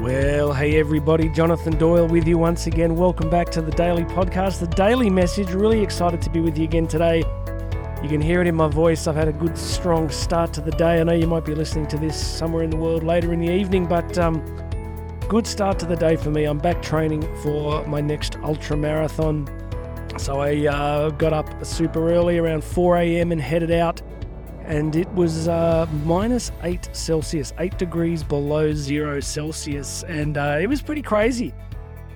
Well, hey everybody, Jonathan Doyle with you once again. Welcome back to the Daily Podcast, the Daily Message. Really excited to be with you again today. You can hear it in my voice. I've had a good, strong start to the day. I know you might be listening to this somewhere in the world later in the evening, but um, good start to the day for me. I'm back training for my next ultra marathon. So I uh, got up super early, around 4 a.m., and headed out and it was uh, minus 8 Celsius, 8 degrees below 0 Celsius, and uh, it was pretty crazy.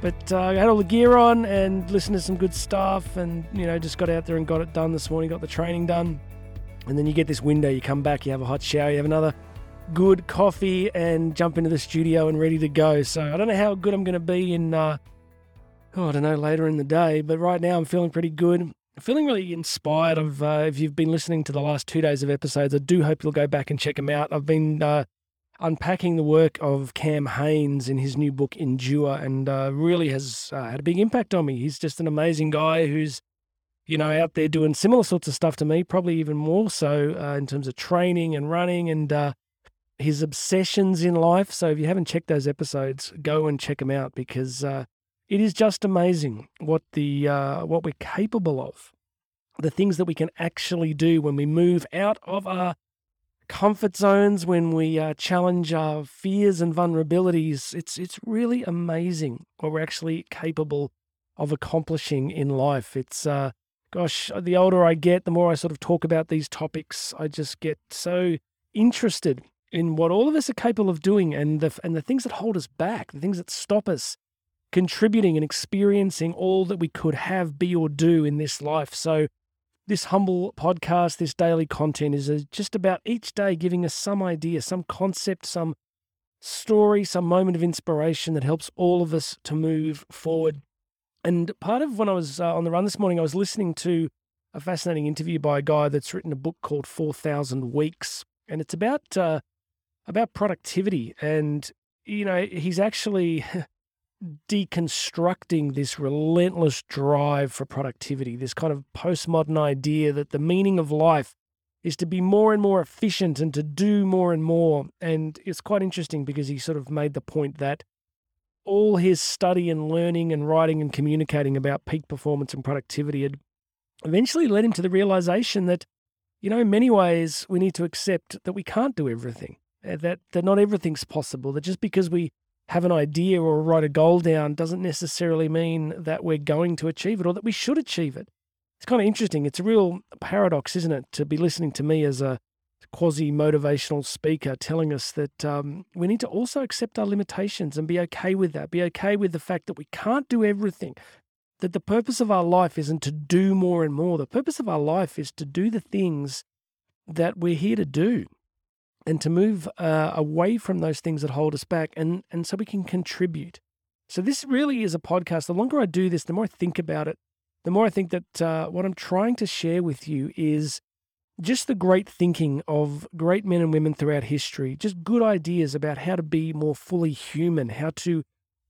But uh, I had all the gear on and listened to some good stuff, and you know, just got out there and got it done this morning, got the training done. And then you get this window, you come back, you have a hot shower, you have another good coffee, and jump into the studio and ready to go. So I don't know how good I'm going to be in, uh, oh, I don't know, later in the day, but right now I'm feeling pretty good feeling really inspired. Of uh, if you've been listening to the last two days of episodes, I do hope you'll go back and check them out. I've been uh, unpacking the work of Cam Hanes in his new book Endure, and uh, really has uh, had a big impact on me. He's just an amazing guy who's you know out there doing similar sorts of stuff to me, probably even more so uh, in terms of training and running and. Uh, his obsessions in life. So, if you haven't checked those episodes, go and check them out because it is just amazing what the uh, what we're capable of, the things that we can actually do when we move out of our comfort zones, when we uh, challenge our fears and vulnerabilities. It's it's really amazing what we're actually capable of accomplishing in life. It's uh, gosh, the older I get, the more I sort of talk about these topics, I just get so interested in what all of us are capable of doing and the and the things that hold us back, the things that stop us contributing and experiencing all that we could have, be, or do in this life. So, this humble podcast, this daily content is uh, just about each day giving us some idea, some concept, some story, some moment of inspiration that helps all of us to move forward. And part of when I was uh, on the run this morning, I was listening to a fascinating interview by a guy that's written a book called 4,000 Weeks. And it's about, uh, about productivity. And, you know, he's actually deconstructing this relentless drive for productivity, this kind of postmodern idea that the meaning of life is to be more and more efficient and to do more and more. And it's quite interesting because he sort of made the point that all his study and learning and writing and communicating about peak performance and productivity had eventually led him to the realization that, you know, in many ways, we need to accept that we can't do everything, eh, that, that not everything's possible, that just because we have an idea or write a goal down doesn't necessarily mean that we're going to achieve it or that we should achieve it. It's kind of interesting. It's a real paradox, isn't it, to be listening to me as a quasi motivational speaker telling us that um, we need to also accept our limitations and be okay with that, be okay with the fact that we can't do everything, that the purpose of our life isn't to do more and more. The purpose of our life is to do the things that we're here to do and to move uh, away from those things that hold us back and, and so we can contribute. So, this really is a podcast. The longer I do this, the more I think about it, the more I think that uh, what I'm trying to share with you is just the great thinking of great men and women throughout history, just good ideas about how to be more fully human, how to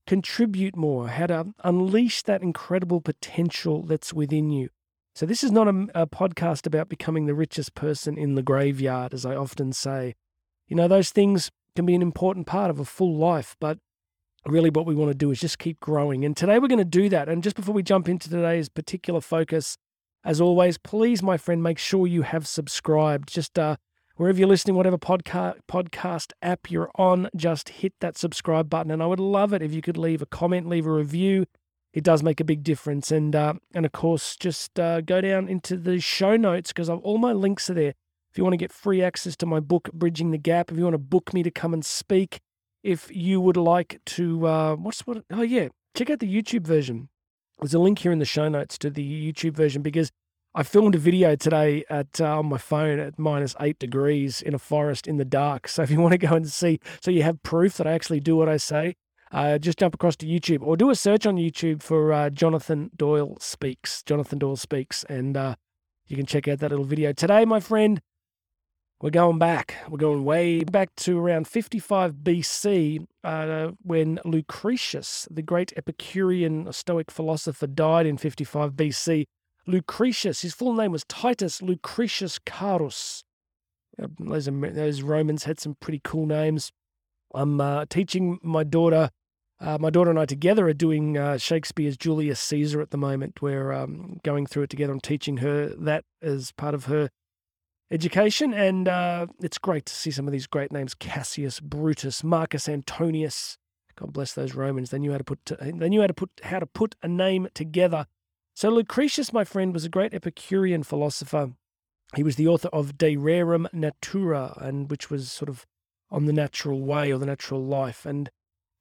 contribute more, how to unleash that incredible potential that's within you. So, this is not a, a podcast about becoming the richest person in the graveyard, as I often say. You know, those things can be an important part of a full life, but really what we want to do is just keep growing. And today we're going to do that. And just before we jump into today's particular focus, as always, please, my friend, make sure you have subscribed. Just uh, wherever you're listening, whatever podcast podcast app you're on, just hit that subscribe button. And I would love it if you could leave a comment, leave a review. It does make a big difference. And uh, and of course, just uh, go down into the show notes because all my links are there. If you want to get free access to my book, Bridging the Gap, if you want to book me to come and speak, if you would like to, uh, what's what? Oh, yeah, check out the YouTube version. There's a link here in the show notes to the YouTube version because I filmed a video today at uh, on my phone at minus eight degrees in a forest in the dark. So if you want to go and see, so you have proof that I actually do what I say, uh, just jump across to YouTube or do a search on YouTube for uh, Jonathan Doyle Speaks. Jonathan Doyle Speaks, and uh, you can check out that little video today, my friend. We're going back. We're going way back to around 55 BC uh, when Lucretius, the great Epicurean Stoic philosopher, died in 55 BC. Lucretius, his full name was Titus Lucretius Carus. Those, those Romans had some pretty cool names. I'm uh, teaching my daughter. Uh, my daughter and I together are doing uh, Shakespeare's Julius Caesar at the moment. We're um, going through it together. I'm teaching her that as part of her education, and uh, it's great to see some of these great names: Cassius, Brutus, Marcus Antonius. God bless those Romans. They knew how to put they knew how to put how to put a name together. So Lucretius, my friend, was a great Epicurean philosopher. He was the author of De Rerum Natura, and which was sort of on the natural way or the natural life. And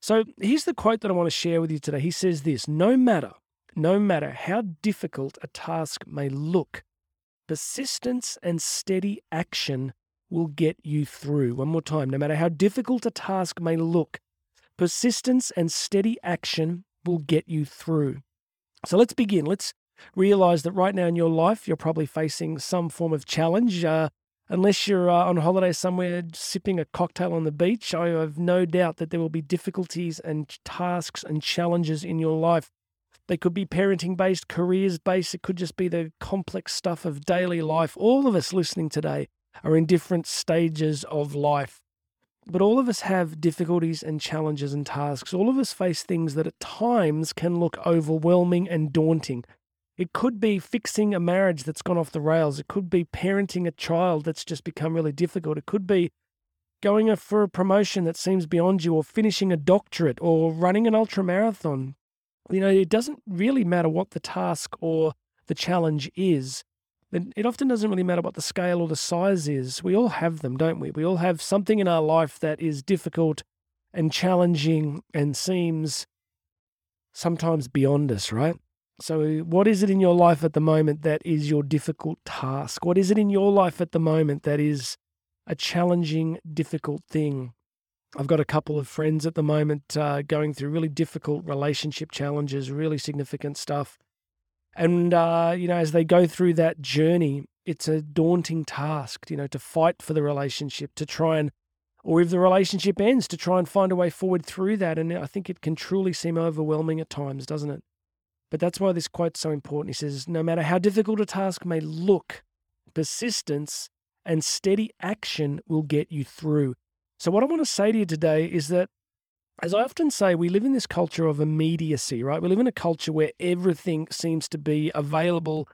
so here's the quote that I want to share with you today. He says this: No matter, no matter how difficult a task may look, persistence and steady action will get you through. One more time. No matter how difficult a task may look, persistence and steady action will get you through. So let's begin. Let's realize that right now in your life, you're probably facing some form of challenge. Uh, unless you're uh, on holiday somewhere sipping a cocktail on the beach, I have no doubt that there will be difficulties and tasks and challenges in your life. They could be parenting based, careers based. It could just be the complex stuff of daily life. All of us listening today are in different stages of life. But all of us have difficulties and challenges and tasks. All of us face things that at times can look overwhelming and daunting. It could be fixing a marriage that's gone off the rails. It could be parenting a child that's just become really difficult. It could be going for a promotion that seems beyond you, or finishing a doctorate, or running an ultra marathon. You know, it doesn't really matter what the task or the challenge is. It often doesn't really matter what the scale or the size is. We all have them, don't we? We all have something in our life that is difficult and challenging and seems sometimes beyond us, right? So, what is it in your life at the moment that is your difficult task? What is it in your life at the moment that is a challenging, difficult thing? I've got a couple of friends at the moment uh, going through really difficult relationship challenges, really significant stuff. And, uh, you know, as they go through that journey, it's a daunting task, you know, to fight for the relationship, to try and, or if the relationship ends, to try and find a way forward through that. And I think it can truly seem overwhelming at times, doesn't it? But that's why this quote's so important. He says, No matter how difficult a task may look, persistence and steady action will get you through. So, what I want to say to you today is that, as I often say, we live in this culture of immediacy, right? We live in a culture where everything seems to be available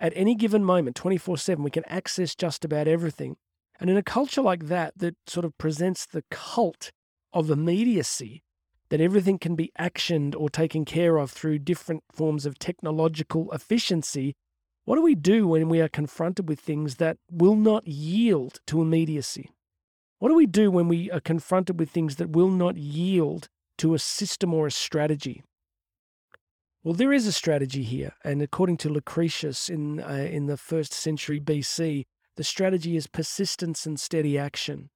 at any given moment, 24 7. We can access just about everything. And in a culture like that, that sort of presents the cult of immediacy, that everything can be actioned or taken care of through different forms of technological efficiency, what do we do when we are confronted with things that will not yield to immediacy? What do we do when we are confronted with things that will not yield to a system or a strategy? Well, there is a strategy here, and according to Lucretius in uh, in the first century BC, the strategy is persistence and steady action.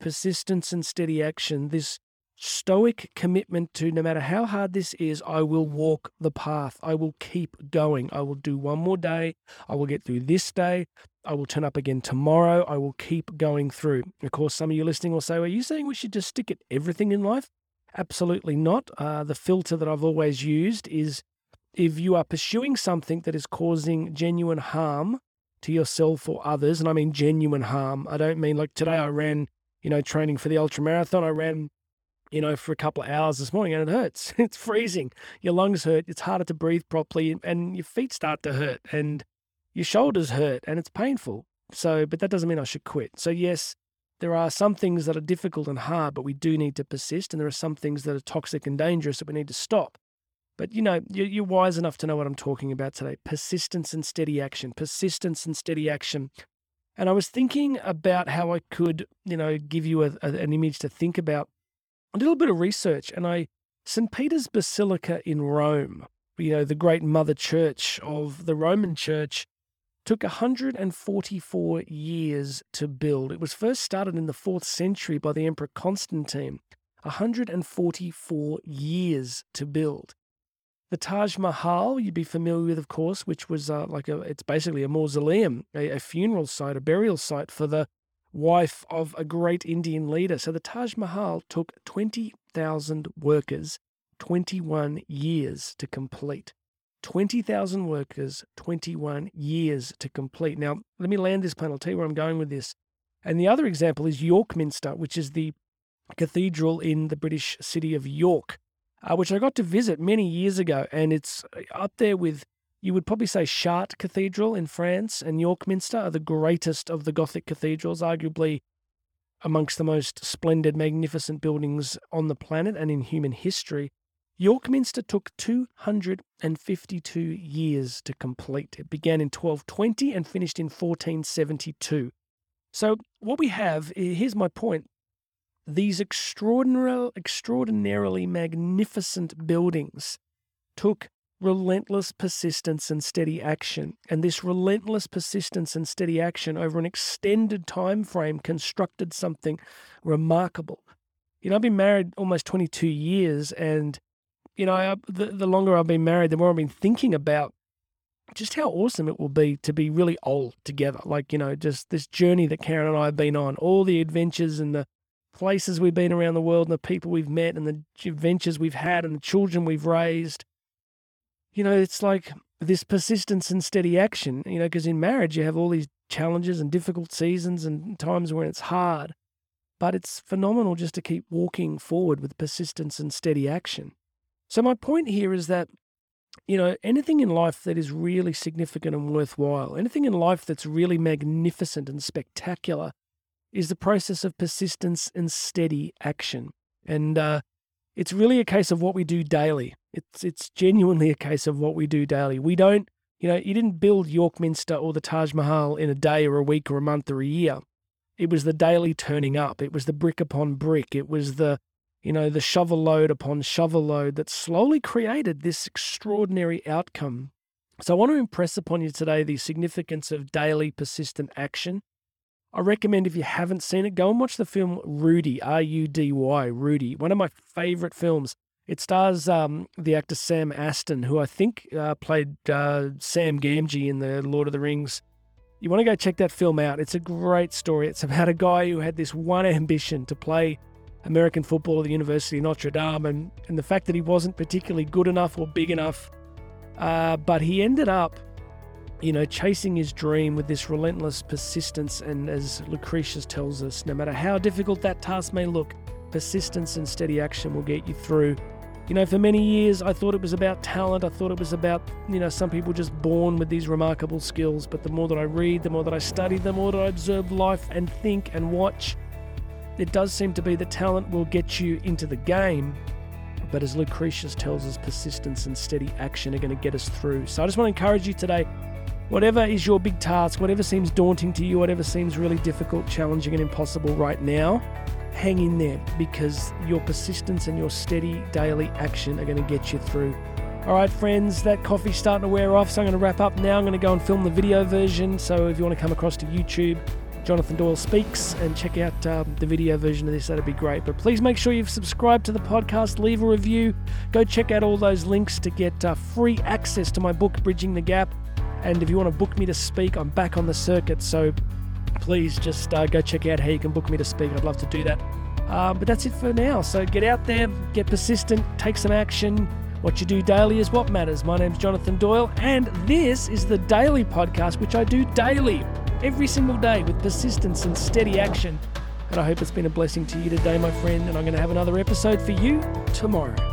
Persistence and steady action. This stoic commitment to no matter how hard this is, I will walk the path. I will keep going. I will do one more day. I will get through this day. I will turn up again tomorrow. I will keep going through. Of course, some of you listening will say, Are you saying we should just stick at everything in life? Absolutely not. Uh, the filter that I've always used is if you are pursuing something that is causing genuine harm to yourself or others, and I mean genuine harm, I don't mean like today I ran, you know, training for the ultra marathon. I ran you know, for a couple of hours this morning and it hurts. It's freezing. Your lungs hurt. It's harder to breathe properly and your feet start to hurt and your shoulders hurt and it's painful. So, but that doesn't mean I should quit. So, yes, there are some things that are difficult and hard, but we do need to persist. And there are some things that are toxic and dangerous that we need to stop. But, you know, you're wise enough to know what I'm talking about today persistence and steady action, persistence and steady action. And I was thinking about how I could, you know, give you a, a, an image to think about a little bit of research, and I St. Peter's Basilica in Rome, you know, the great mother church of the Roman church, took 144 years to build. It was first started in the fourth century by the Emperor Constantine. 144 years to build. The Taj Mahal, you'd be familiar with, of course, which was uh, like a, it's basically a mausoleum, a, a funeral site, a burial site for the wife of a great Indian leader. So the Taj Mahal took 20,000 workers 21 years to complete. 20,000 workers, 21 years to complete. Now, let me land this plane. I'll tell you where I'm going with this. And the other example is York Minster, which is the Cathedral in the British city of York, uh, which I got to visit many years ago. And it's uh, up there with, you would probably say, Chartres Cathedral in France and York Minster are the greatest of the Gothic cathedrals, arguably amongst the most splendid, magnificent buildings on the planet and in human history. York Minster took 252 years to complete. It began in 1220 and finished in 1472. So, what we have here's my point these extraordinary, extraordinarily magnificent buildings took relentless persistence and steady action. And this relentless persistence and steady action over an extended time frame constructed something remarkable. You know, I've been married almost 22 years, and you know, I, the, the longer I've been married, the more I've been thinking about just how awesome it will be to be really old together. Like, you know, just this journey that Karen and I have been on, all the adventures and the places we've been around the world and the people we've met and the adventures we've had and the children we've raised. You know, it's like this persistence and steady action, you know, because in marriage you have all these challenges and difficult seasons and times when it's hard. But it's phenomenal just to keep walking forward with persistence and steady action. So, my point here is that you know, anything in life that is really significant and worthwhile, anything in life that's really magnificent and spectacular, is the process of persistence and steady action. And uh, it's really a case of what we do daily. It's it's genuinely a case of what we do daily. We don't, you know, you didn't build York Minster or the Taj Mahal in a day or a week or a month or a year. It was the daily turning up. It was the brick upon brick. It was the you know, the shovel load upon shovel load that slowly created this extraordinary outcome. So I want to impress upon you today the significance of daily persistent action. I recommend if you haven't seen it, go and watch the film Rudy, R U D Y, Rudy, one of my favorite films. It stars um, the actor Sam Astin, who I think uh, played uh, Sam Gamgee in the Lord of the Rings. You want to go check that film out. It's a great story. It's about a guy who had this one ambition to play American football at the University of Notre Dame, and, and the fact that he wasn't particularly good enough or big enough. Uh, but he ended up, you know, chasing his dream with this relentless persistence. And as Lucretius tells us, no matter how difficult that task may look, persistence and steady action will get you through. You know, for many years, I thought it was about talent. I thought it was about, you know, some people just born with these remarkable skills. But the more that I read, the more that I study, the more that I observe life and think and watch, it does seem to be that talent will get you into the game, but as Lucretius tells us, persistence and steady action are going to get us through. So I just want to encourage you today whatever is your big task, whatever seems daunting to you, whatever seems really difficult, challenging, and impossible right now, hang in there because your persistence and your steady daily action are going to get you through. All right, friends, that coffee's starting to wear off, so I'm going to wrap up now. I'm going to go and film the video version. So if you want to come across to YouTube, Jonathan Doyle Speaks and check out um, the video version of this. That'd be great. But please make sure you've subscribed to the podcast, leave a review, go check out all those links to get uh, free access to my book, Bridging the Gap. And if you want to book me to speak, I'm back on the circuit. So please just uh, go check out how you can book me to speak. I'd love to do that. Um, but that's it for now. So get out there, get persistent, take some action. What you do daily is what matters. My name's Jonathan Doyle, and this is the Daily Podcast, which I do daily every single day with persistence and steady action. And I hope it's been a blessing to you today, my friend. And I'm going to have another episode for you tomorrow.